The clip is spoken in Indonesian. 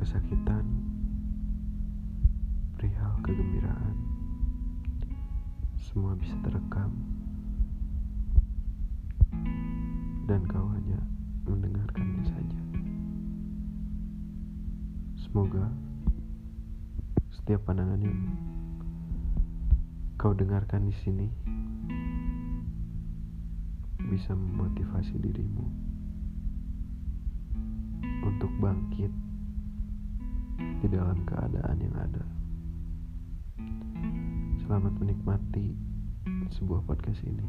kesakitan, perihal kegembiraan, semua bisa terekam, dan kau hanya mendengarkannya saja. Semoga setiap pandangan yang kau dengarkan di sini bisa memotivasi dirimu untuk bangkit di dalam keadaan yang ada. Selamat menikmati sebuah podcast ini.